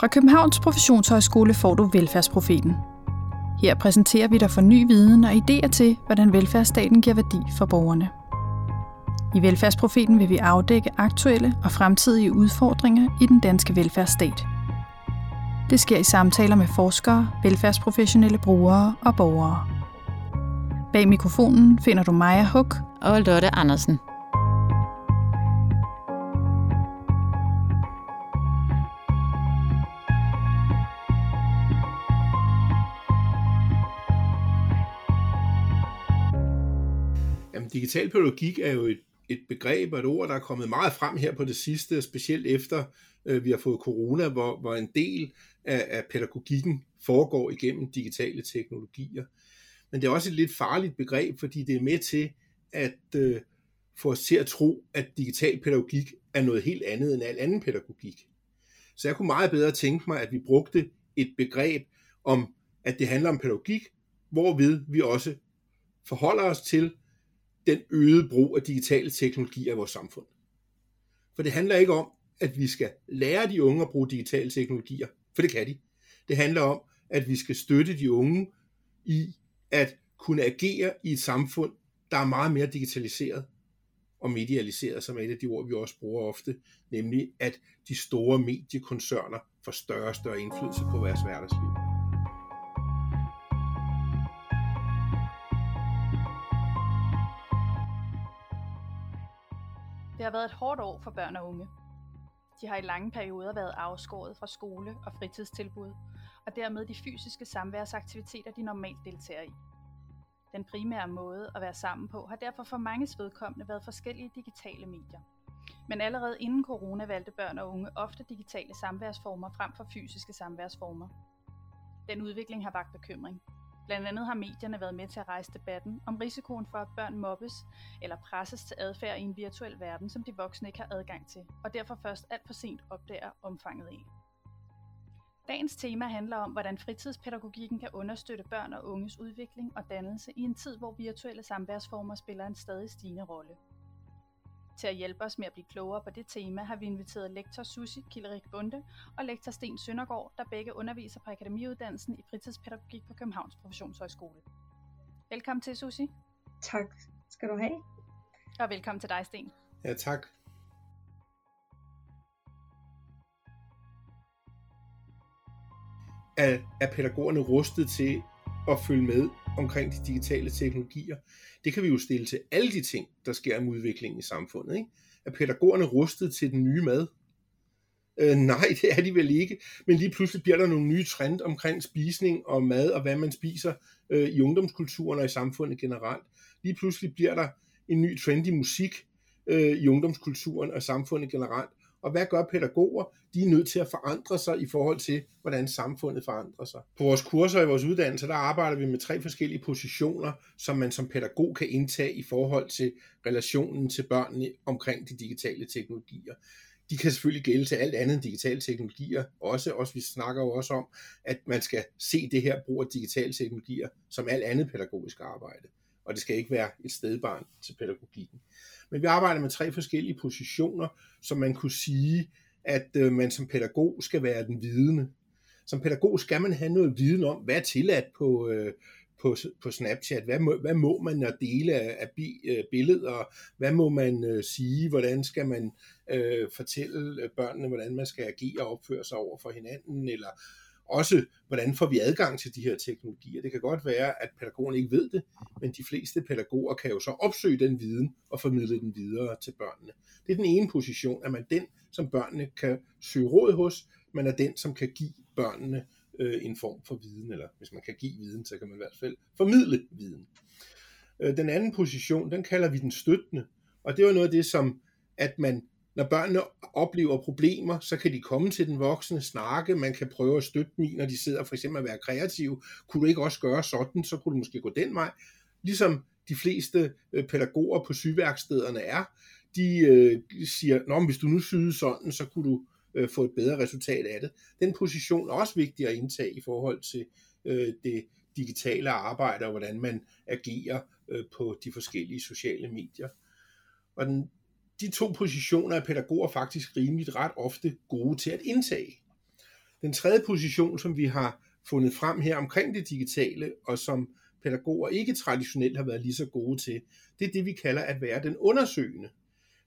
Fra Københavns Professionshøjskole får du Velfærdsprofeten. Her præsenterer vi dig for ny viden og idéer til, hvordan velfærdsstaten giver værdi for borgerne. I Velfærdsprofeten vil vi afdække aktuelle og fremtidige udfordringer i den danske velfærdsstat. Det sker i samtaler med forskere, velfærdsprofessionelle brugere og borgere. Bag mikrofonen finder du Maja Huk og Lotte Andersen. Digital pædagogik er jo et, et begreb og et ord, der er kommet meget frem her på det sidste, specielt efter øh, vi har fået corona, hvor, hvor en del af, af pædagogikken foregår igennem digitale teknologier. Men det er også et lidt farligt begreb, fordi det er med til at øh, få os til at tro, at digital pædagogik er noget helt andet end al anden pædagogik. Så jeg kunne meget bedre tænke mig, at vi brugte et begreb om, at det handler om pædagogik, hvorved vi også forholder os til, den øgede brug af digitale teknologier i vores samfund. For det handler ikke om, at vi skal lære de unge at bruge digitale teknologier, for det kan de. Det handler om, at vi skal støtte de unge i at kunne agere i et samfund, der er meget mere digitaliseret og medialiseret, som er et af de ord, vi også bruger ofte, nemlig at de store mediekoncerner får større og større indflydelse på vores hverdagsliv. Har været et hårdt år for børn og unge. De har i lange perioder været afskåret fra skole og fritidstilbud, og dermed de fysiske samværsaktiviteter, de normalt deltager i. Den primære måde at være sammen på har derfor for mange vedkommende været forskellige digitale medier. Men allerede inden corona valgte børn og unge ofte digitale samværsformer frem for fysiske samværsformer. Den udvikling har vagt bekymring, Blandt andet har medierne været med til at rejse debatten om risikoen for, at børn mobbes eller presses til adfærd i en virtuel verden, som de voksne ikke har adgang til, og derfor først alt for sent opdager omfanget af. Dagens tema handler om, hvordan fritidspædagogikken kan understøtte børn og unges udvikling og dannelse i en tid, hvor virtuelle samværsformer spiller en stadig stigende rolle. Til at hjælpe os med at blive klogere på det tema, har vi inviteret lektor Susi Killerik Bunde og lektor Sten Søndergaard, der begge underviser på Akademiuddannelsen i fritidspædagogik på Københavns Professionshøjskole. Velkommen til, Susi. Tak skal du have. Og velkommen til dig, Sten. Ja, tak. Er, er pædagogerne rustet til at følge med omkring de digitale teknologier. Det kan vi jo stille til alle de ting, der sker med udviklingen i samfundet. Ikke? Er pædagogerne rustet til den nye mad? Øh, nej, det er de vel ikke. Men lige pludselig bliver der nogle nye trend omkring spisning og mad og hvad man spiser øh, i ungdomskulturen og i samfundet generelt. Lige pludselig bliver der en ny trend i musik øh, i ungdomskulturen og samfundet generelt. Og hvad gør pædagoger? De er nødt til at forandre sig i forhold til, hvordan samfundet forandrer sig. På vores kurser i vores uddannelse, der arbejder vi med tre forskellige positioner, som man som pædagog kan indtage i forhold til relationen til børnene omkring de digitale teknologier. De kan selvfølgelig gælde til alt andet end digitale teknologier. Også, også vi snakker jo også om, at man skal se det her brug af digitale teknologier som alt andet pædagogisk arbejde. Og det skal ikke være et stedbarn til pædagogikken. Men vi arbejder med tre forskellige positioner, som man kunne sige, at øh, man som pædagog skal være den vidende. Som pædagog skal man have noget viden om, hvad er tilladt på, øh, på, på Snapchat, hvad må, hvad må man at dele af, af bi, øh, billeder, hvad må man øh, sige, hvordan skal man øh, fortælle øh, børnene, hvordan man skal agere og opføre sig over for hinanden, eller også, hvordan får vi adgang til de her teknologier. Det kan godt være, at pædagogerne ikke ved det, men de fleste pædagoger kan jo så opsøge den viden og formidle den videre til børnene. Det er den ene position, at man den, som børnene kan søge råd hos, man er den, som kan give børnene øh, en form for viden, eller hvis man kan give viden, så kan man i hvert fald formidle viden. Øh, den anden position, den kalder vi den støttende, og det var noget af det, som at man når børnene oplever problemer, så kan de komme til den voksne, snakke, man kan prøve at støtte dem i, når de sidder for eksempel at være kreative. Kunne du ikke også gøre sådan, så kunne du måske gå den vej. Ligesom de fleste øh, pædagoger på sygeværkstederne er, de øh, siger, Nå, hvis du nu syede sådan, så kunne du øh, få et bedre resultat af det. Den position er også vigtig at indtage i forhold til øh, det digitale arbejde, og hvordan man agerer øh, på de forskellige sociale medier. Og den de to positioner er pædagoger faktisk rimeligt ret ofte gode til at indtage. Den tredje position, som vi har fundet frem her omkring det digitale, og som pædagoger ikke traditionelt har været lige så gode til, det er det, vi kalder at være den undersøgende.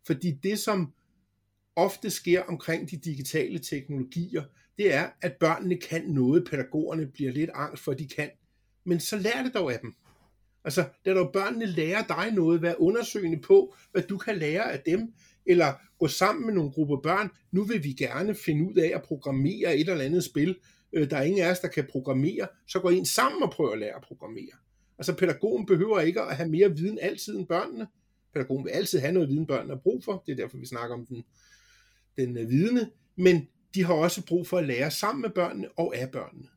Fordi det, som ofte sker omkring de digitale teknologier, det er, at børnene kan noget, pædagogerne bliver lidt angst for, at de kan. Men så lær det dog af dem. Altså, det er når børnene lærer dig noget, være undersøgende på, hvad du kan lære af dem, eller gå sammen med nogle grupper børn. Nu vil vi gerne finde ud af at programmere et eller andet spil. Øh, der er ingen af os, der kan programmere. Så går en sammen og prøver at lære at programmere. Altså, pædagogen behøver ikke at have mere viden altid end børnene. Pædagogen vil altid have noget viden, børnene har brug for. Det er derfor, vi snakker om den, den vidende. vidne. Men de har også brug for at lære sammen med børnene og af børnene.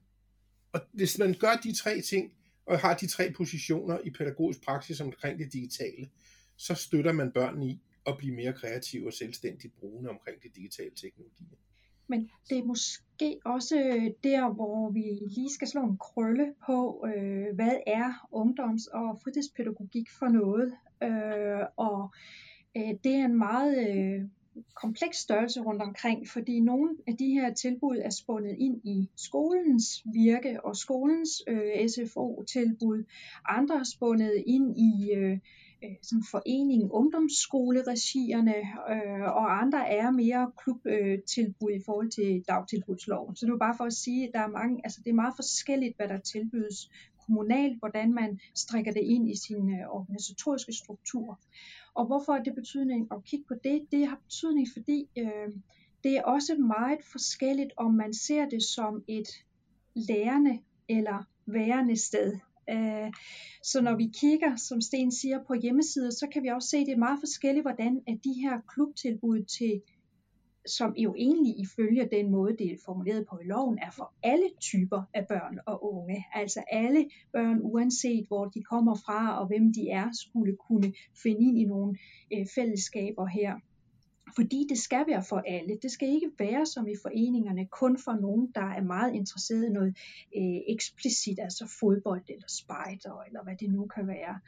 Og hvis man gør de tre ting, og har de tre positioner i pædagogisk praksis omkring det digitale, så støtter man børnene i at blive mere kreative og selvstændigt brugende omkring de digitale teknologier. Men det er måske også øh, der, hvor vi lige skal slå en krølle på, øh, hvad er ungdoms- og fritidspædagogik for noget. Øh, og øh, det er en meget øh, kompleks størrelse rundt omkring, fordi nogle af de her tilbud er spundet ind i skolens virke og skolens øh, SFO-tilbud. Andre er spundet ind i øh, øh, sådan forening, ungdomsskoleregierne, øh, og andre er mere klubtilbud øh, i forhold til dagtilbudsloven. Så det er bare for at sige, at der er mange, altså det er meget forskelligt, hvad der tilbydes kommunalt, hvordan man strikker det ind i sin øh, organisatoriske struktur. Og hvorfor er det betydning at kigge på det? Det har betydning, fordi øh, det er også meget forskelligt, om man ser det som et lærende eller værende sted. Øh, så når vi kigger, som Sten siger, på hjemmesider, så kan vi også se, at det er meget forskelligt, hvordan at de her klubtilbud til som jo egentlig ifølge den måde, det er formuleret på i loven, er for alle typer af børn og unge. Altså alle børn, uanset hvor de kommer fra og hvem de er, skulle kunne finde ind i nogle øh, fællesskaber her. Fordi det skal være for alle. Det skal ikke være som i foreningerne, kun for nogen, der er meget interesseret i noget øh, eksplicit, altså fodbold eller spejder, eller hvad det nu kan være.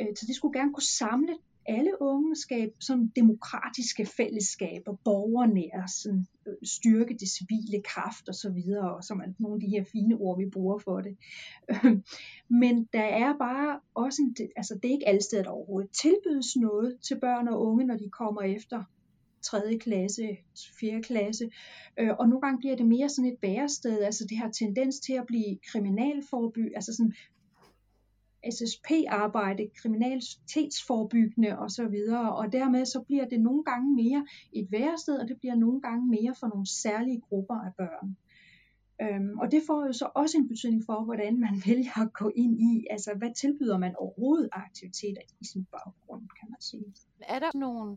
Øh, så det skulle gerne kunne samle alle unge skabe som demokratiske fællesskaber, borgernære, sådan, øh, styrke det civile kraft og så videre, og som er nogle af de her fine ord, vi bruger for det. Øhm, men der er bare også, en, altså det er ikke alle steder, der overhovedet tilbydes noget til børn og unge, når de kommer efter 3. klasse, 4. klasse. Øh, og nogle gange bliver det mere sådan et bærested, altså det har tendens til at blive kriminalforby, altså sådan SSP-arbejde, kriminalitetsforebyggende osv. Og dermed så bliver det nogle gange mere et værested, og det bliver nogle gange mere for nogle særlige grupper af børn. Øhm, og det får jo så også en betydning for, hvordan man vælger at gå ind i, altså hvad tilbyder man overhovedet aktiviteter i sin baggrund, kan man sige. Er der nogle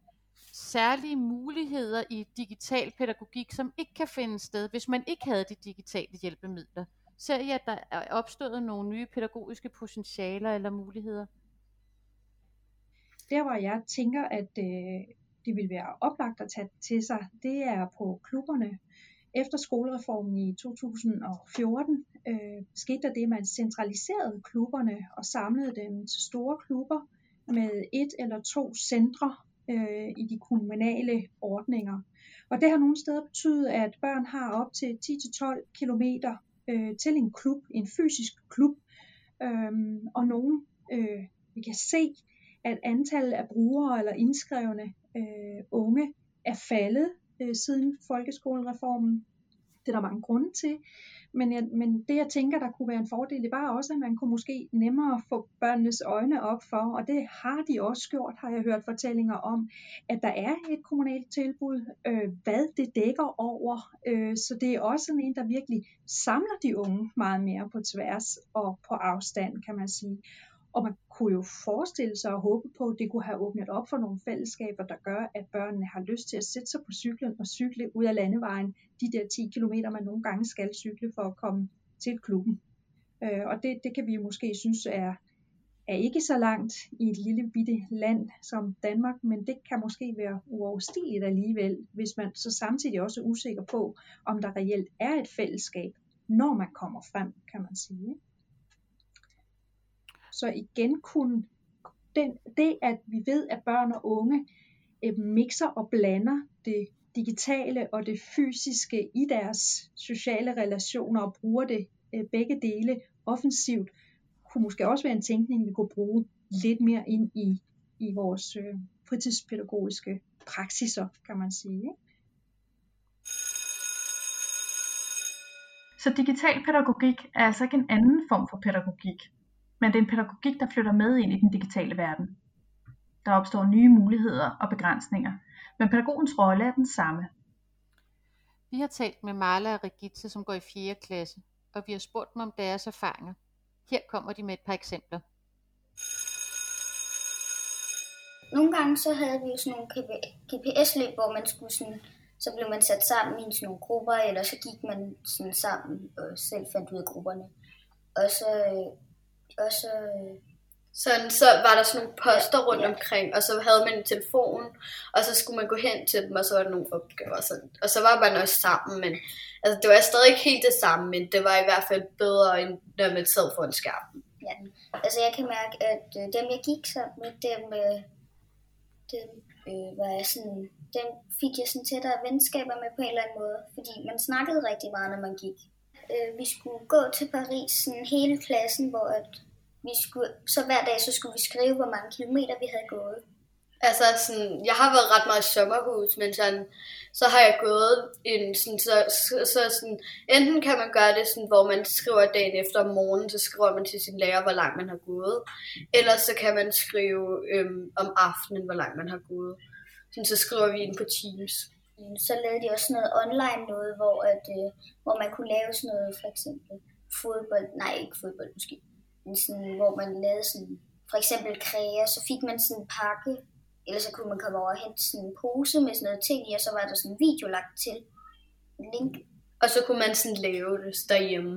særlige muligheder i digital pædagogik, som ikke kan finde sted, hvis man ikke havde de digitale hjælpemidler? Ser I, at der er opstået nogle nye pædagogiske potentialer eller muligheder? Der hvor jeg tænker, at øh, det vil være oplagt at tage til sig, det er på klubberne. Efter skolereformen i 2014 øh, skete der det, at man centraliserede klubberne og samlede dem til store klubber med et eller to centre øh, i de kommunale ordninger. Og det har nogle steder betydet, at børn har op til 10-12 kilometer øh, til en klub, en fysisk klub, øh, og nogen, øh, vi kan se, at antallet af brugere eller indskrevne øh, unge er faldet øh, siden folkeskolereformen. Det er der mange grunde til. Men, jeg, men det jeg tænker, der kunne være en fordel, det var også, at man kunne måske nemmere få børnenes øjne op for, og det har de også gjort, har jeg hørt fortællinger om, at der er et kommunalt tilbud, øh, hvad det dækker over. Øh, så det er også sådan en, der virkelig samler de unge meget mere på tværs og på afstand, kan man sige. Og man kunne jo forestille sig og håbe på, at det kunne have åbnet op for nogle fællesskaber, der gør, at børnene har lyst til at sætte sig på cyklen og cykle ud af landevejen, de der 10 km, man nogle gange skal cykle for at komme til klubben. Øh, og det, det kan vi måske synes er, er ikke så langt i et lille bitte land som Danmark, men det kan måske være uoverstigeligt alligevel, hvis man så samtidig også er usikker på, om der reelt er et fællesskab, når man kommer frem, kan man sige. Så igen kunne den, det, at vi ved, at børn og unge øh, mixer og blander det digitale og det fysiske i deres sociale relationer og bruger det øh, begge dele offensivt, kunne måske også være en tænkning, vi kunne bruge lidt mere ind i, i vores øh, fritidspædagogiske praksiser, kan man sige. Ikke? Så digital pædagogik er altså ikke en anden form for pædagogik, men det er en pædagogik, der flytter med ind i den digitale verden. Der opstår nye muligheder og begrænsninger, men pædagogens rolle er den samme. Vi har talt med Marla og Regitze, som går i 4. klasse, og vi har spurgt dem om deres erfaringer. Her kommer de med et par eksempler. Nogle gange så havde vi sådan nogle GPS-løb, hvor man skulle sådan, så blev man sat sammen i sådan nogle grupper, eller så gik man sådan sammen og selv fandt ud af grupperne. Og så, og så sådan, så var der sådan nogle poster rundt ja. omkring, og så havde man en telefon, og så skulle man gå hen til dem, og så var der nogle opgaver. Sådan. Og så var man også sammen, men altså, det var stadig ikke helt det samme, men det var i hvert fald bedre, end når man sad foran skærmen. Ja, altså jeg kan mærke, at øh, dem jeg gik sammen med, dem, øh, dem øh, var jeg sådan, dem fik jeg sådan tættere venskaber med på en eller anden måde, fordi man snakkede rigtig meget, når man gik. Øh, vi skulle gå til Paris, sådan hele klassen, hvor at vi skulle, så hver dag så skulle vi skrive, hvor mange kilometer vi havde gået. Altså sådan, jeg har været ret meget i sommerhus, men sådan, så har jeg gået en sådan, så, så, så sådan, enten kan man gøre det sådan, hvor man skriver dagen efter om morgenen, så skriver man til sin lærer, hvor langt man har gået. Eller så kan man skrive øhm, om aftenen, hvor langt man har gået. Sådan, så skriver vi ind på Teams. Så lavede de også noget online noget, hvor, at, øh, hvor man kunne lave sådan noget, for eksempel fodbold, nej ikke fodbold måske, sådan, hvor man lavede sådan, for eksempel kræger, så fik man sådan en pakke, eller så kunne man komme over og hente sådan en pose med sådan noget ting i, og så var der sådan en video lagt til. En link. Og så kunne man sådan lave det derhjemme.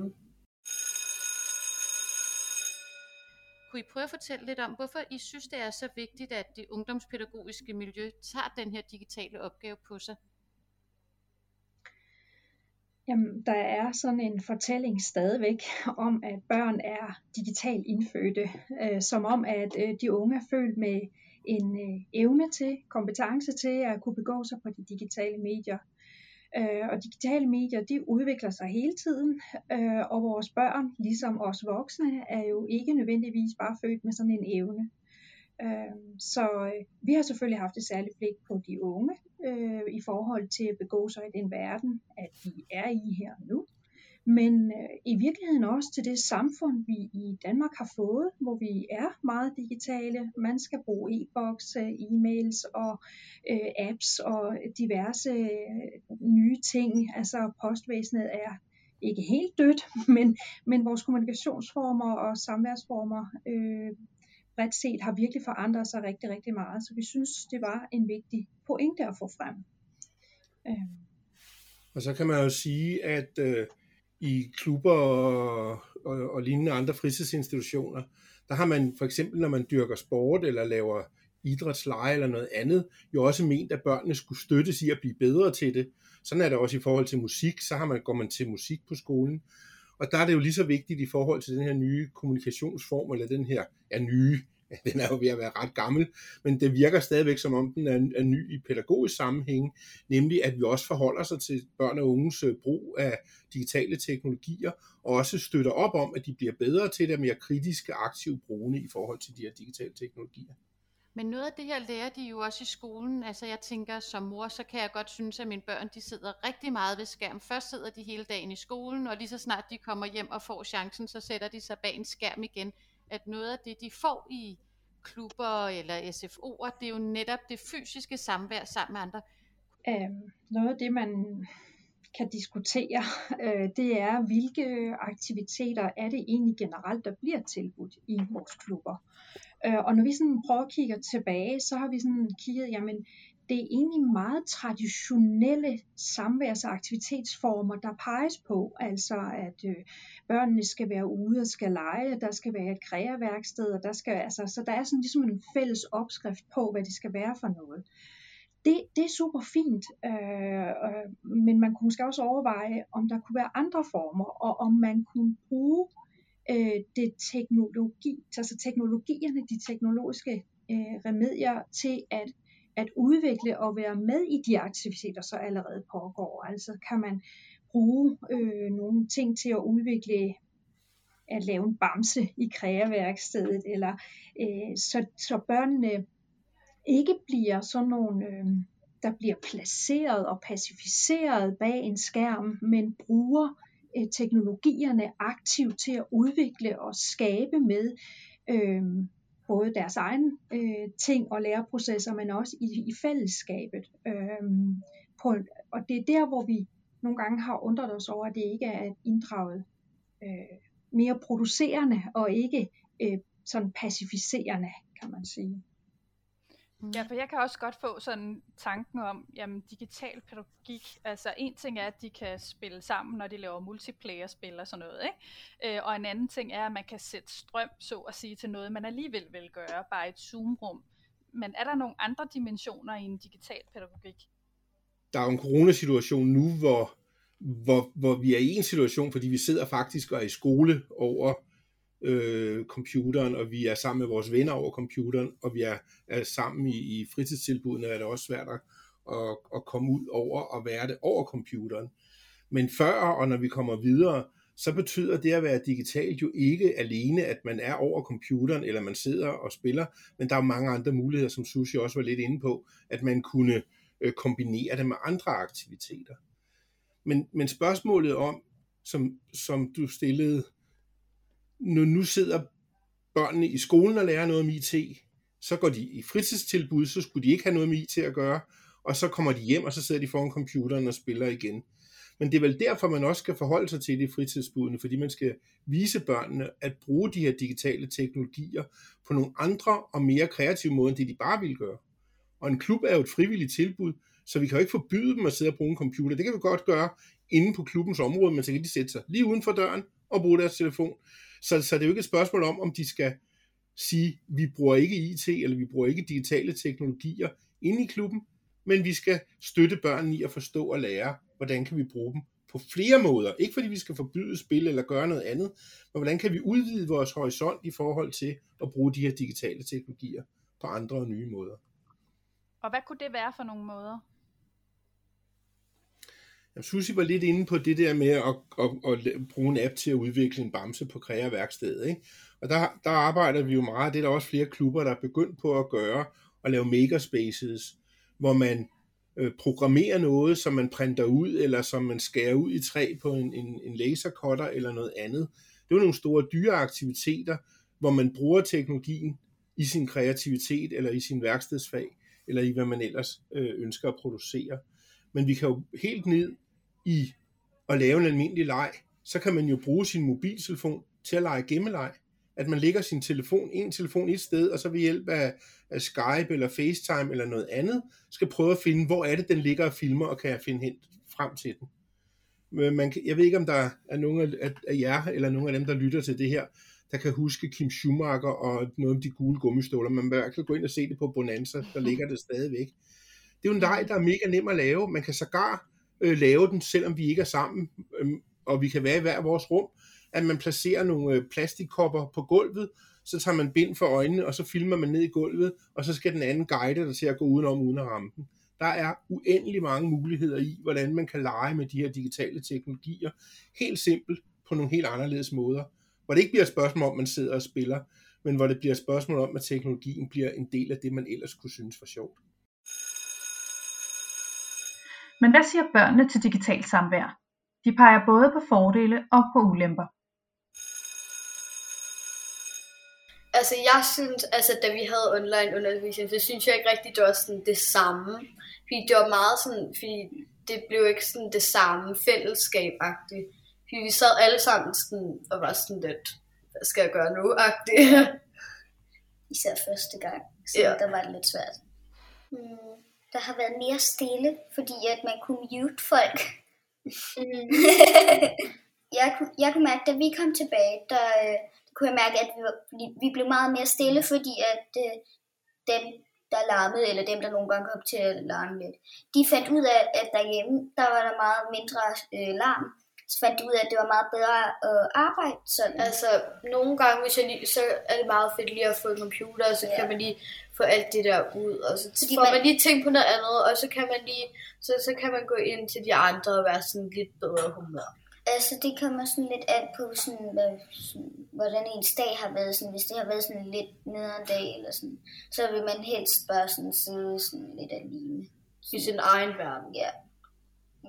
Kunne I prøve at fortælle lidt om, hvorfor I synes, det er så vigtigt, at det ungdomspædagogiske miljø tager den her digitale opgave på sig? Jamen, der er sådan en fortælling stadigvæk om, at børn er digitalt indfødte, øh, som om, at øh, de unge er født med en øh, evne til, kompetence til at kunne begå sig på de digitale medier. Øh, og digitale medier, de udvikler sig hele tiden, øh, og vores børn, ligesom os voksne, er jo ikke nødvendigvis bare født med sådan en evne. Øh, så øh, vi har selvfølgelig haft et særligt blik på de unge øh, i forhold til at begå sig i den verden, at de er i her nu. Men øh, i virkeligheden også til det samfund, vi i Danmark har fået, hvor vi er meget digitale. Man skal bruge e-boks, øh, e-mails og øh, apps og diverse øh, nye ting. Altså postvæsenet er ikke helt dødt, men, men vores kommunikationsformer og samværsformer øh, bredt set har virkelig forandret sig rigtig, rigtig meget. Så vi synes, det var en vigtig pointe at få frem. Øh. Og så kan man jo sige, at øh, i klubber og, og, og lignende andre fritidsinstitutioner, der har man for eksempel, når man dyrker sport eller laver idrætsleje eller noget andet, jo også ment, at børnene skulle støttes i at blive bedre til det. Sådan er det også i forhold til musik, så har man, går man til musik på skolen. Og der er det jo lige så vigtigt i forhold til den her nye kommunikationsform, eller den her er nye, den er jo ved at være ret gammel, men det virker stadigvæk som om den er, er ny i pædagogisk sammenhæng, nemlig at vi også forholder sig til børn og unges øh, brug af digitale teknologier, og også støtter op om, at de bliver bedre til det, mere kritiske aktive brugende i forhold til de her digitale teknologier. Men noget af det her lærer de jo også i skolen. Altså jeg tænker, som mor, så kan jeg godt synes, at mine børn, de sidder rigtig meget ved skærm. Først sidder de hele dagen i skolen, og lige så snart de kommer hjem og får chancen, så sætter de sig bag en skærm igen at noget af det, de får i klubber eller SFO'er, det er jo netop det fysiske samvær sammen med andre. Øhm, noget af det, man kan diskutere, øh, det er, hvilke aktiviteter er det egentlig generelt, der bliver tilbudt i vores klubber. Øh, og når vi sådan prøver at kigge tilbage, så har vi sådan kigget, jamen det er egentlig meget traditionelle samværs- og aktivitetsformer, der peges på. Altså at øh, børnene skal være ude og skal lege, der skal være et kreaværksted, og der skal, altså, så der er sådan ligesom en fælles opskrift på, hvad det skal være for noget. Det, det er super fint, øh, øh, men man kunne måske også overveje, om der kunne være andre former, og om man kunne bruge øh, det teknologi, altså teknologierne, de teknologiske øh, remedier til at at udvikle og være med i de aktiviteter, så allerede pågår. Altså kan man bruge øh, nogle ting til at udvikle at lave en bamse i kreaværkstedet, eller øh, så, så børnene ikke bliver sådan nogle, øh, der bliver placeret og pacificeret bag en skærm, men bruger øh, teknologierne aktivt til at udvikle og skabe med øh, både deres egen øh, ting og læreprocesser, men også i, i fællesskabet. Øh, på, og det er der, hvor vi nogle gange har undret os over, at det ikke er inddraget øh, mere producerende og ikke øh, sådan pacificerende, kan man sige. Mm. Ja, for jeg kan også godt få sådan tanken om, jamen digital pædagogik, altså en ting er, at de kan spille sammen, når de laver multiplayer-spil og sådan noget, ikke? Øh, og en anden ting er, at man kan sætte strøm, så at sige, til noget, man alligevel vil gøre, bare et Zoom-rum. Men er der nogle andre dimensioner i en digital pædagogik? Der er jo en coronasituation nu, hvor, hvor, hvor vi er i en situation, fordi vi sidder faktisk og er i skole over øh, computeren, og vi er sammen med vores venner over computeren, og vi er, er sammen i, i fritidstilbudene, er det også svært at, at, at komme ud over og være det over computeren. Men før og når vi kommer videre, så betyder det at være digitalt jo ikke alene, at man er over computeren, eller man sidder og spiller, men der er mange andre muligheder, som Sushi også var lidt inde på, at man kunne øh, kombinere det med andre aktiviteter. Men, men spørgsmålet om, som, som du stillede, når nu sidder børnene i skolen og lærer noget om IT, så går de i fritidstilbud, så skulle de ikke have noget med IT at gøre, og så kommer de hjem, og så sidder de foran computeren og spiller igen. Men det er vel derfor, man også skal forholde sig til det i fritidsbudene, fordi man skal vise børnene at bruge de her digitale teknologier på nogle andre og mere kreative måder, end det de bare vil gøre. Og en klub er jo et frivilligt tilbud, så vi kan jo ikke forbyde dem at sidde og bruge en computer. Det kan vi godt gøre inde på klubbens område, men så kan de sætte sig lige uden for døren og bruge deres telefon. Så, så det er jo ikke et spørgsmål om, om de skal sige, vi bruger ikke IT, eller vi bruger ikke digitale teknologier inde i klubben, men vi skal støtte børnene i at forstå og lære, hvordan kan vi bruge dem på flere måder. Ikke fordi vi skal forbyde spil eller gøre noget andet, men hvordan kan vi udvide vores horisont i forhold til at bruge de her digitale teknologier på andre og nye måder. Og hvad kunne det være for nogle måder? Jamen, Susi var lidt inde på det der med at, at, at bruge en app til at udvikle en bamse på kreaværkstedet. Ikke? Og der, der arbejder vi jo meget, det er der også flere klubber, der er begyndt på at gøre, at lave makerspaces, hvor man øh, programmerer noget, som man printer ud, eller som man skærer ud i træ på en, en, en lasercutter eller noget andet. Det er jo nogle store dyre aktiviteter, hvor man bruger teknologien i sin kreativitet, eller i sin værkstedsfag, eller i hvad man ellers øh, ønsker at producere. Men vi kan jo helt ned i at lave en almindelig leg, så kan man jo bruge sin mobiltelefon til at lege gemmeleg. At man lægger sin telefon, en telefon et sted, og så ved hjælp af, af Skype eller FaceTime eller noget andet, skal prøve at finde, hvor er det, den ligger og filmer, og kan jeg finde hen frem til den. Men man jeg ved ikke, om der er nogen af, af jer, eller nogen af dem, der lytter til det her, der kan huske Kim Schumacher og noget om de gule gummistøvler. Man bør kan gå ind og se det på Bonanza, der ligger det stadigvæk. Det er jo en leg, der er mega nem at lave. Man kan sågar øh, lave den, selvom vi ikke er sammen, øh, og vi kan være i hver vores rum, at man placerer nogle øh, plastikkopper på gulvet, så tager man bind for øjnene, og så filmer man ned i gulvet, og så skal den anden guide dig til at gå udenom uden at ramme den. Der er uendelig mange muligheder i, hvordan man kan lege med de her digitale teknologier, helt simpelt på nogle helt anderledes måder. Hvor det ikke bliver et spørgsmål om, man sidder og spiller, men hvor det bliver et spørgsmål om, at teknologien bliver en del af det, man ellers kunne synes var sjovt. Men hvad siger børnene til digitalt samvær? De peger både på fordele og på ulemper. Altså jeg synes, altså da vi havde online undervisning, så synes jeg ikke rigtig, det var sådan det samme. Fordi det var meget sådan, fordi det blev ikke sådan det samme fællesskab-agtigt. Fordi vi sad alle sammen sådan, og var sådan lidt, hvad skal jeg gøre nu-agtigt. Især første gang, så ja. der var det lidt svært. Hmm der har været mere stille, fordi at man kunne mute folk. Mm. jeg, kunne, jeg kunne mærke, da vi kom tilbage, der, øh, kunne jeg mærke, at vi, var, vi blev meget mere stille, fordi at øh, dem, der larmede, eller dem, der nogle gange kom til at larme lidt, de fandt ud af, at derhjemme, der var der meget mindre øh, larm. Så fandt ud af, at det var meget bedre at arbejde sådan. Altså, nogle gange, hvis jeg lige, så er det meget fedt lige at få en computer, og så ja. kan man lige få alt det der ud, og så Fordi får man- man lige tænkt på noget andet, og så kan man lige, så, så kan man gå ind til de andre og være sådan lidt bedre humør. Altså, det kommer sådan lidt an på, sådan, hvad, sådan, hvordan ens dag har været. Sådan, hvis det har været sådan lidt nederen dag, eller sådan, så vil man helst bare sådan sidde sådan lidt alene. I sin egen verden. Ja.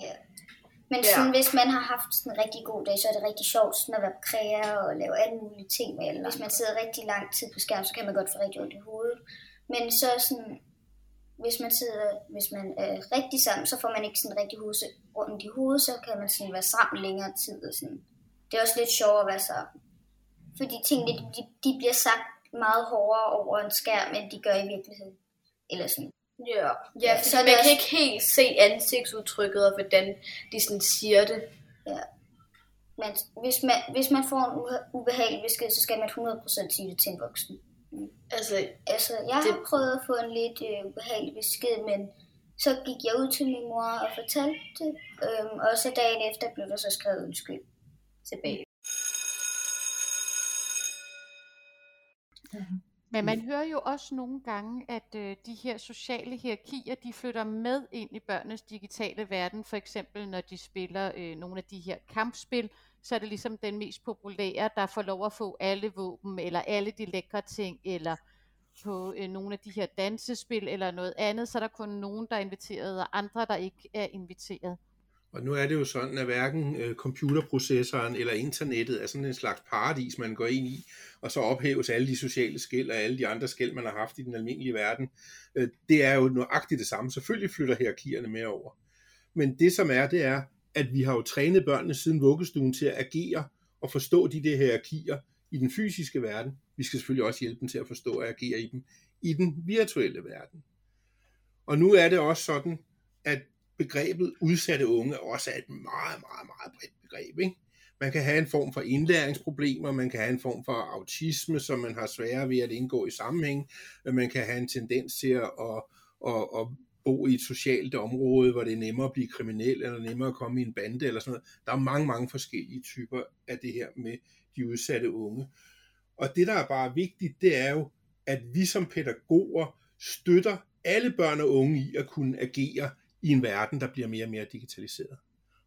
ja. Men Ja. sådan, hvis man har haft sådan en rigtig god dag, så er det rigtig sjovt sådan at være på kræer og lave alle mulige ting med. Eller hvis man sidder rigtig lang tid på skærm, så kan man godt få rigtig ondt i hovedet. Men så sådan, hvis man sidder, hvis man er rigtig sammen, så får man ikke sådan rigtig huse, rundt i hovedet, så kan man sådan være sammen længere tid. Og sådan. Det er også lidt sjovere at være sammen. Fordi tingene, de, de bliver sagt meget hårdere over en skærm, end de gør i virkeligheden. Eller sådan. Ja, ja Ja, fordi så man kan også- ikke helt se ansigtsudtrykket, og hvordan de sådan siger det. Men hvis man, hvis man får en ubehagelig besked, så skal man 100% sige det til en voksen. Altså, Altså, jeg har Det- prøvet at få en lidt øh, ubehagelig besked, men så gik jeg ud til min mor og fortalte det, øhm, og så dagen efter blev der så skrevet undskyld tilbage. Men man hører jo også nogle gange, at øh, de her sociale hierarkier, de flytter med ind i børnenes digitale verden. For eksempel når de spiller øh, nogle af de her kampspil, så er det ligesom den mest populære, der får lov at få alle våben, eller alle de lækre ting, eller på øh, nogle af de her dansespil, eller noget andet, så er der kun nogen, der er inviteret, og andre, der ikke er inviteret. Og nu er det jo sådan, at hverken øh, computerprocessoren eller internettet er sådan en slags paradis, man går ind i, og så ophæves alle de sociale skæld og alle de andre skæld, man har haft i den almindelige verden. Øh, det er jo nøjagtigt det samme. Selvfølgelig flytter hierarkierne med over. Men det som er, det er, at vi har jo trænet børnene siden vuggestuen til at agere og forstå de der hierarkier i den fysiske verden. Vi skal selvfølgelig også hjælpe dem til at forstå og agere i dem i den virtuelle verden. Og nu er det også sådan, at begrebet udsatte unge også er et meget, meget, meget bredt begreb. Ikke? Man kan have en form for indlæringsproblemer, man kan have en form for autisme, som man har sværere ved at indgå i sammenhæng, man kan have en tendens til at, at, at, at bo i et socialt område, hvor det er nemmere at blive kriminel, eller nemmere at komme i en bande, eller sådan noget. Der er mange, mange forskellige typer af det her med de udsatte unge. Og det, der er bare vigtigt, det er jo, at vi som pædagoger støtter alle børn og unge i at kunne agere i en verden, der bliver mere og mere digitaliseret.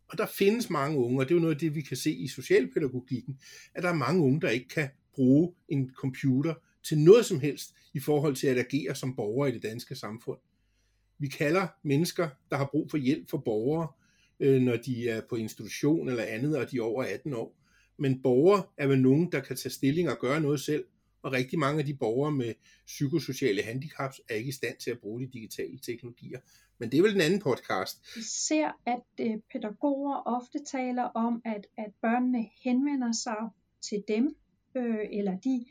Og der findes mange unge, og det er jo noget af det, vi kan se i socialpædagogikken, at der er mange unge, der ikke kan bruge en computer til noget som helst i forhold til at agere som borgere i det danske samfund. Vi kalder mennesker, der har brug for hjælp for borgere, øh, når de er på institution eller andet, og de er over 18 år. Men borgere er vel nogen, der kan tage stilling og gøre noget selv, og rigtig mange af de borgere med psykosociale handicaps er ikke i stand til at bruge de digitale teknologier. Men det er vel den anden podcast. Vi ser, at øh, pædagoger ofte taler om, at, at børnene henvender sig til dem, øh, eller de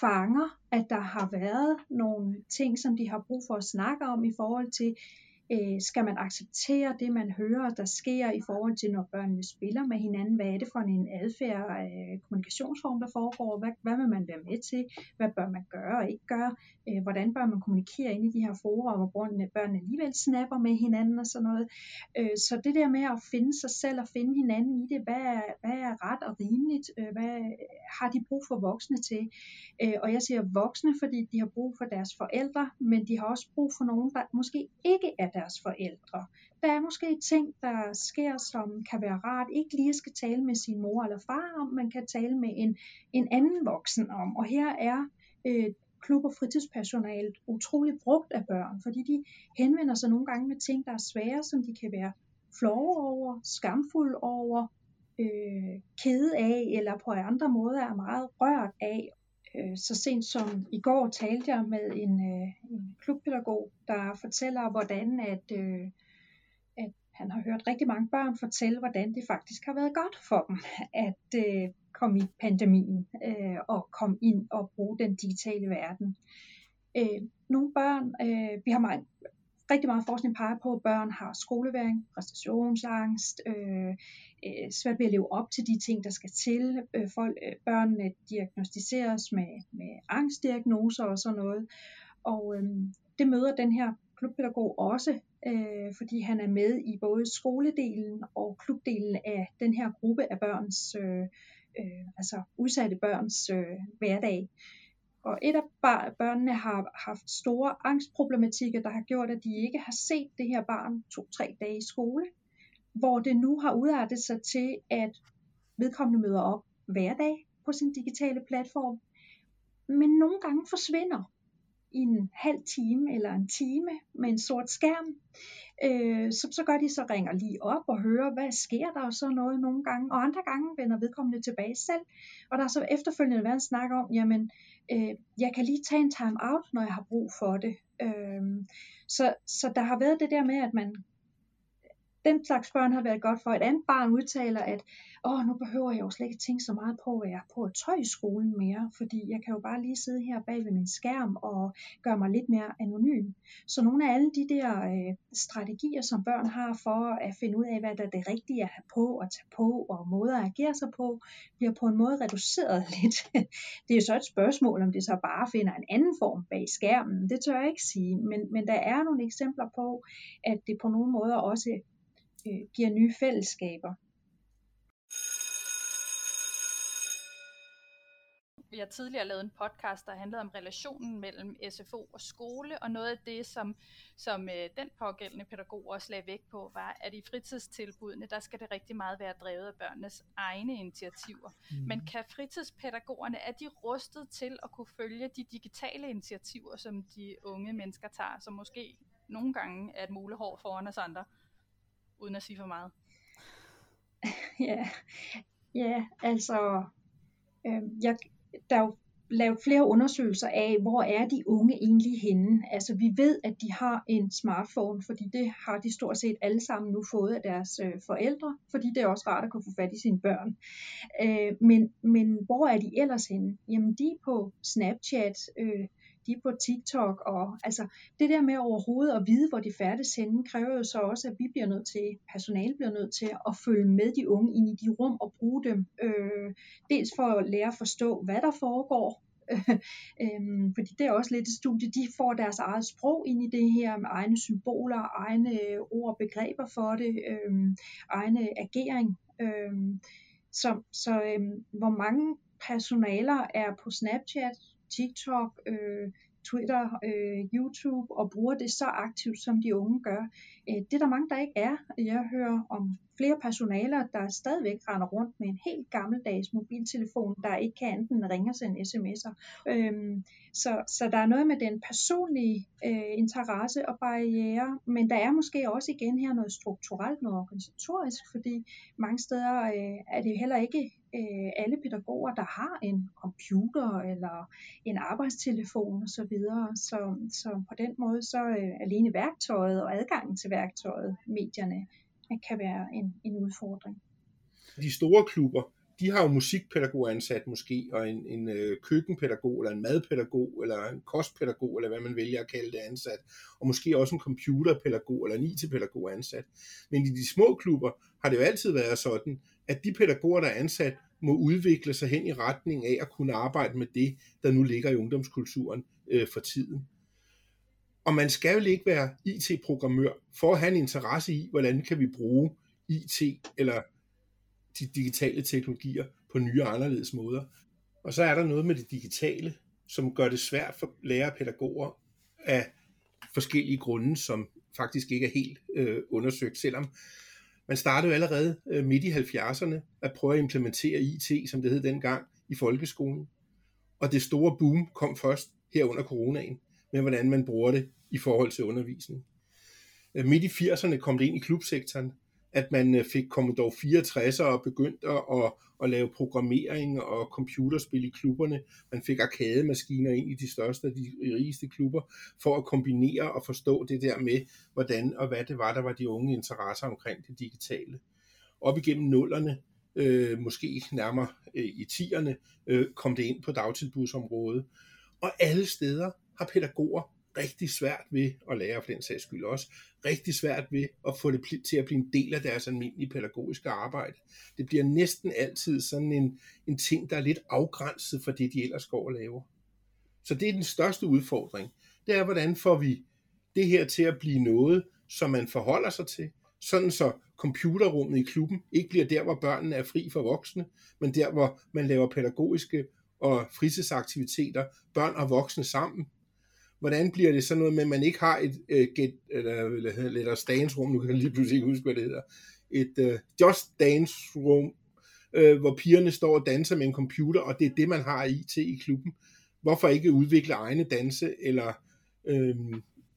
fanger, at der har været nogle ting, som de har brug for at snakke om i forhold til, øh, skal man acceptere det, man hører, der sker i forhold til, når børnene spiller med hinanden? Hvad er det for en adfærd, øh, kommunikationsform, der foregår? Hvad, hvad vil man være med til? Hvad bør man gøre og ikke gøre? Øh, hvordan bør man kommunikere ind i de her forer, hvor børnene, børnene alligevel snapper med hinanden og sådan noget? Øh, så det der med at finde sig selv og finde hinanden i det, hvad er, hvad er ret og rimeligt? Øh, hvad har de brug for voksne til? Øh, og jeg siger voksne, fordi de har brug for deres forældre, men de har også brug for nogen, der måske ikke er deres forældre. Der er måske ting, der sker, som kan være rart, ikke lige skal tale med sin mor eller far om, man kan tale med en, en anden voksen om. Og her er øh, klub- og fritidspersonalet utrolig brugt af børn, fordi de henvender sig nogle gange med ting, der er svære, som de kan være flove over, skamfulde over, øh, kede af, eller på andre måder er meget rørt af. Øh, så sent som i går talte jeg med en, øh, en klubpædagog, der fortæller, hvordan at, øh, at han har hørt rigtig mange børn fortælle, hvordan det faktisk har været godt for dem at komme i pandemien og komme ind og bruge den digitale verden. Nogle børn, vi har mange, rigtig meget forskning peger på, at børn har skoleværing, præstationsangst, øh, øh, svært ved at leve op til de ting, der skal til. Øh, folk, øh, børnene diagnostiseres med, med angstdiagnoser og sådan noget. Og øh, det møder den her klubpædagog også øh, fordi han er med i både skoledelen og klubdelen af den her gruppe af børns, øh, øh, altså udsatte børns øh, hverdag. Og et af børnene har haft store angstproblematikker, der har gjort, at de ikke har set det her barn to-tre dage i skole, hvor det nu har udartet sig til, at vedkommende møder op hver dag på sin digitale platform, men nogle gange forsvinder i en halv time eller en time med en sort skærm. Øh, så, så gør de så ringer lige op og hører, hvad sker der og så noget nogle gange. Og andre gange vender vedkommende tilbage selv. Og der er så efterfølgende været en snak om, jamen øh, jeg kan lige tage en time out, når jeg har brug for det. Øh, så, så der har været det der med, at man den slags børn har været godt for. Et andet barn udtaler, at åh, nu behøver jeg jo slet ikke tænke så meget på, at jeg er på et tøj i skolen mere, fordi jeg kan jo bare lige sidde her bag ved min skærm og gøre mig lidt mere anonym. Så nogle af alle de der øh, strategier, som børn har for at finde ud af, hvad der er det rigtige at have på og tage på, og måder at agere sig på, bliver på en måde reduceret lidt. det er jo så et spørgsmål, om det så bare finder en anden form bag skærmen. Det tør jeg ikke sige, men, men der er nogle eksempler på, at det på nogle måder også øh, giver nye fællesskaber. Vi har tidligere lavet en podcast, der handlede om relationen mellem SFO og skole, og noget af det, som, som øh, den pågældende pædagog også lagde vægt på, var, at i fritidstilbudene, der skal det rigtig meget være drevet af børnenes egne initiativer. Mm. Men kan fritidspædagogerne, er de rustet til at kunne følge de digitale initiativer, som de unge mennesker tager, som måske nogle gange er et mulehår foran os andre? Uden at sige for meget? ja, ja altså, øh, jeg, der er jo lavet flere undersøgelser af, hvor er de unge egentlig henne. Altså vi ved, at de har en smartphone, fordi det har de stort set alle sammen nu fået af deres øh, forældre, fordi det er også rart at kunne få fat i sine børn. Øh, men, men hvor er de ellers henne? Jamen de er på Snapchat, øh, de på TikTok, og altså det der med overhovedet at vide, hvor de færdes henne, kræver jo så også, at vi bliver nødt til, personale bliver nødt til at følge med de unge ind i de rum og bruge dem, øh, dels for at lære at forstå, hvad der foregår, øhm, fordi det er også lidt et studie, de får deres eget sprog ind i det her, med egne symboler, egne ord og begreber for det, øhm, egne agering. Øhm, så så øhm, hvor mange personaler er på Snapchat, TikTok, øh, Twitter, øh, YouTube og bruger det så aktivt, som de unge gør. Øh, det er der mange, der ikke er. Jeg hører om flere personaler, der stadigvæk render rundt med en helt gammeldags mobiltelefon, der ikke kan enten ringe og sende sms'er. Øhm, så, så der er noget med den personlige øh, interesse og barriere, men der er måske også igen her noget strukturelt, noget organisatorisk, fordi mange steder øh, er det heller ikke øh, alle pædagoger, der har en computer eller en arbejdstelefon osv. Så, videre. så, så på den måde så øh, alene værktøjet og adgangen til værktøjet, medierne, kan være en, en udfordring. De store klubber, de har jo musikpædagog ansat måske, og en, en øh, køkkenpædagog, eller en madpædagog, eller en kostpædagog, eller hvad man vælger at kalde det ansat, og måske også en computerpædagog, eller en IT-pædagog ansat. Men i de små klubber har det jo altid været sådan, at de pædagoger, der er ansat, må udvikle sig hen i retning af at kunne arbejde med det, der nu ligger i ungdomskulturen øh, for tiden. Og man skal jo ikke være IT-programmør for at have en interesse i, hvordan kan vi bruge IT eller de digitale teknologier på nye og anderledes måder. Og så er der noget med det digitale, som gør det svært for lærere og pædagoger af forskellige grunde, som faktisk ikke er helt øh, undersøgt, selvom man startede jo allerede øh, midt i 70'erne at prøve at implementere IT, som det hed dengang, i folkeskolen. Og det store boom kom først her under coronaen, med hvordan man bruger det i forhold til undervisning. Øh, midt i 80'erne kom det ind i klubsektoren, at man øh, fik Commodore 64 og begyndte at, at lave programmering og computerspil i klubberne. Man fik arkademaskiner ind i de største og de rigeste klubber, for at kombinere og forstå det der med, hvordan og hvad det var, der var de unge interesser omkring det digitale. Op igennem nullerne, øh, måske nærmere øh, i tierne, øh, kom det ind på dagtilbudsområdet. Og alle steder har pædagoger rigtig svært ved at lære for den sags skyld også, rigtig svært ved at få det til at blive en del af deres almindelige pædagogiske arbejde. Det bliver næsten altid sådan en, en ting, der er lidt afgrænset for det, de ellers går og laver. Så det er den største udfordring. Det er, hvordan får vi det her til at blive noget, som man forholder sig til, sådan så computerrummet i klubben ikke bliver der, hvor børnene er fri for voksne, men der, hvor man laver pædagogiske og fritidsaktiviteter, børn og voksne sammen. Hvordan bliver det så noget med, at man ikke har et uh, get, eller, eller, eller dance room, nu kan jeg lige pludselig ikke huske, hvad det hedder, et uh, just dance room, uh, hvor pigerne står og danser med en computer, og det er det, man har i til i klubben. Hvorfor ikke udvikle egne danse, eller øh,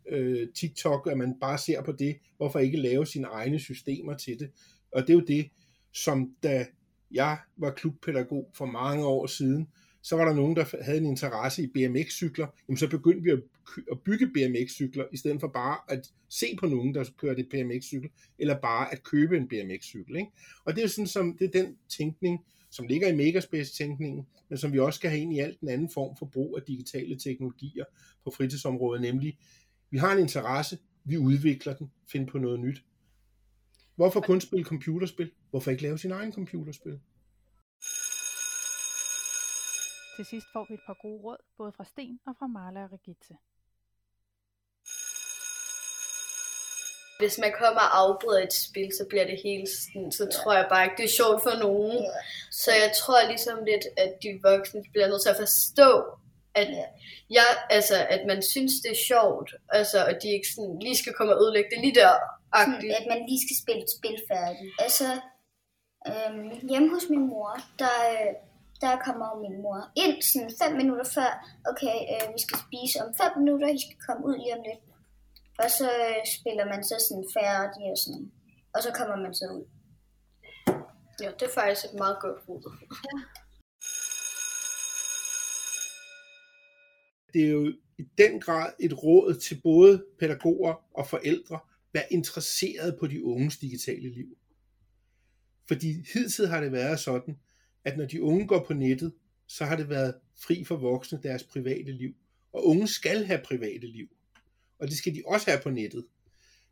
øh, TikTok, at man bare ser på det. Hvorfor ikke lave sine egne systemer til det? Og det er jo det, som da jeg var klubpædagog for mange år siden, så var der nogen, der havde en interesse i BMX-cykler, jamen så begyndte vi at, at bygge BMX-cykler, i stedet for bare at se på nogen, der kører det BMX-cykel, eller bare at købe en BMX-cykel. Ikke? Og det er sådan, som, det er den tænkning, som ligger i Megaspace-tænkningen, men som vi også skal have ind i alt den anden form for brug af digitale teknologier på fritidsområdet, nemlig vi har en interesse, vi udvikler den, finder på noget nyt. Hvorfor kun spille computerspil? Hvorfor ikke lave sin egen computerspil? Til sidst får vi et par gode råd, både fra Sten og fra Marla og Regitze. Hvis man kommer og afbryder et spil, så bliver det helt sådan, så tror jeg bare ikke, det er sjovt for nogen. Så jeg tror ligesom lidt, at de voksne bliver nødt til at forstå, at, jeg, altså, at man synes, det er sjovt, altså, at de ikke sådan, lige skal komme og ødelægge det lige der. Sådan, at man lige skal spille et spil færdigt. Altså, øhm, hjemme hos min mor, der, der kommer min mor ind sådan fem minutter før, okay, øh, vi skal spise om fem minutter, I skal komme ud lige om lidt. Og så øh, spiller man så sådan færdig og sådan, og så kommer man så ud. Ja, det er faktisk et meget godt råd. Ja. det er jo i den grad et råd til både pædagoger og forældre, vær interesseret på de unges digitale liv. Fordi hidtil har det været sådan, at når de unge går på nettet, så har det været fri for voksne deres private liv. Og unge skal have private liv. Og det skal de også have på nettet.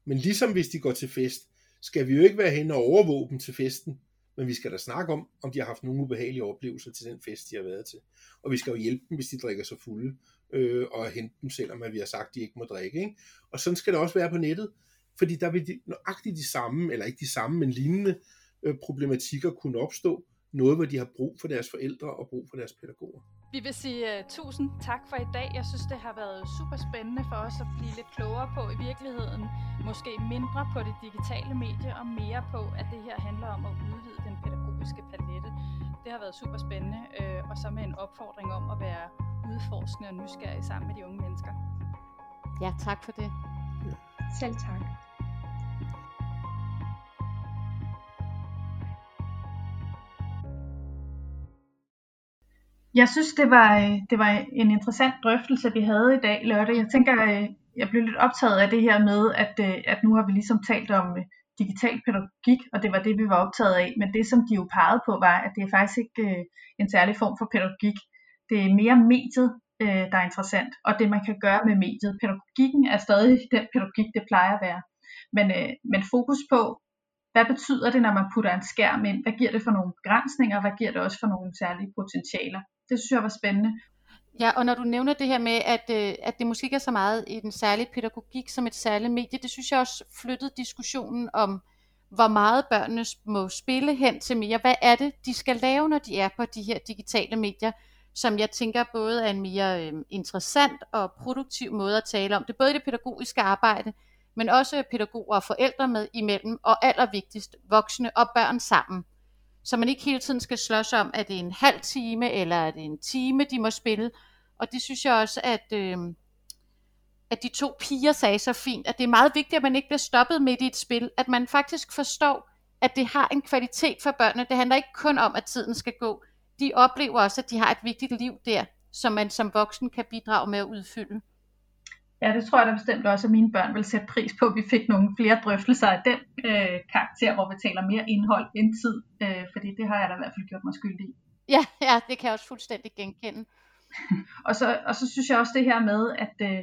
Men ligesom hvis de går til fest, skal vi jo ikke være hen og overvåge dem til festen, men vi skal da snakke om, om de har haft nogle ubehagelige oplevelser til den fest, de har været til. Og vi skal jo hjælpe dem, hvis de drikker sig fulde, øh, og hente dem, selvom at vi har sagt, at de ikke må drikke. Ikke? Og sådan skal det også være på nettet, fordi der vil de, nøjagtigt de samme, eller ikke de samme, men lignende øh, problematikker kunne opstå, noget, hvor de har brug for deres forældre og brug for deres pædagoger. Vi vil sige uh, tusind tak for i dag. Jeg synes, det har været super spændende for os at blive lidt klogere på i virkeligheden. Måske mindre på det digitale medie og mere på, at det her handler om at udvide den pædagogiske palette. Det har været super spændende, uh, og så med en opfordring om at være udforskende og nysgerrig sammen med de unge mennesker. Ja, tak for det. Ja. Selv tak. Jeg synes, det var, øh, det var en interessant drøftelse, vi havde i dag, Lotte. Jeg tænker, øh, jeg blev lidt optaget af det her med, at, øh, at nu har vi ligesom talt om digital pædagogik, og det var det, vi var optaget af. Men det, som de jo pegede på, var, at det er faktisk ikke en særlig form for pædagogik. Det er mere mediet, der er interessant, og det, man kan gøre med mediet. Pædagogikken er stadig den pædagogik, det plejer at være. Men, men fokus på, hvad betyder det, når man putter en skærm ind? Hvad giver det for nogle begrænsninger? Hvad giver det også for nogle særlige potentialer? Det synes jeg var spændende. Ja, og når du nævner det her med, at, øh, at det måske ikke er så meget i den særlige pædagogik som et særligt medie, det synes jeg også flyttede diskussionen om, hvor meget børnene må spille hen til mere. Hvad er det, de skal lave, når de er på de her digitale medier, som jeg tænker både er en mere øh, interessant og produktiv måde at tale om. Det både i det pædagogiske arbejde, men også pædagoger og forældre med imellem, og allervigtigst voksne og børn sammen så man ikke hele tiden skal slås om, at det er en halv time, eller at det er en time, de må spille. Og det synes jeg også, at, øh, at de to piger sagde så fint, at det er meget vigtigt, at man ikke bliver stoppet midt i et spil, at man faktisk forstår, at det har en kvalitet for børnene. Det handler ikke kun om, at tiden skal gå. De oplever også, at de har et vigtigt liv der, som man som voksen kan bidrage med at udfylde. Ja, det tror jeg da bestemt også, at mine børn vil sætte pris på. Vi fik nogle flere drøftelser af den øh, karakter, hvor vi taler mere indhold end tid, øh, fordi det har jeg da i hvert fald gjort mig skyldig i. Ja, ja, det kan jeg også fuldstændig genkende. og, så, og så synes jeg også det her med, at, øh,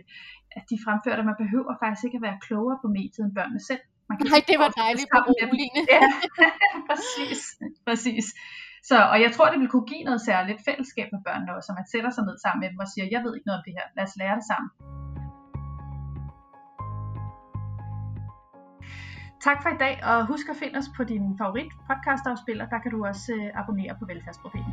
at de fremførte, at man behøver faktisk ikke at være klogere på mediet end børnene selv. Man kan Nej, det var dejligt på Ja, præcis, præcis. Så, og jeg tror, det vil kunne give noget særligt fællesskab med børnene også, at man sætter sig ned sammen med dem og siger, jeg ved ikke noget om det her, lad os lære det sammen. Tak for i dag, og husk at finde os på din favorit podcastafspiller. Der kan du også øh, abonnere på Velfærdsprofeten.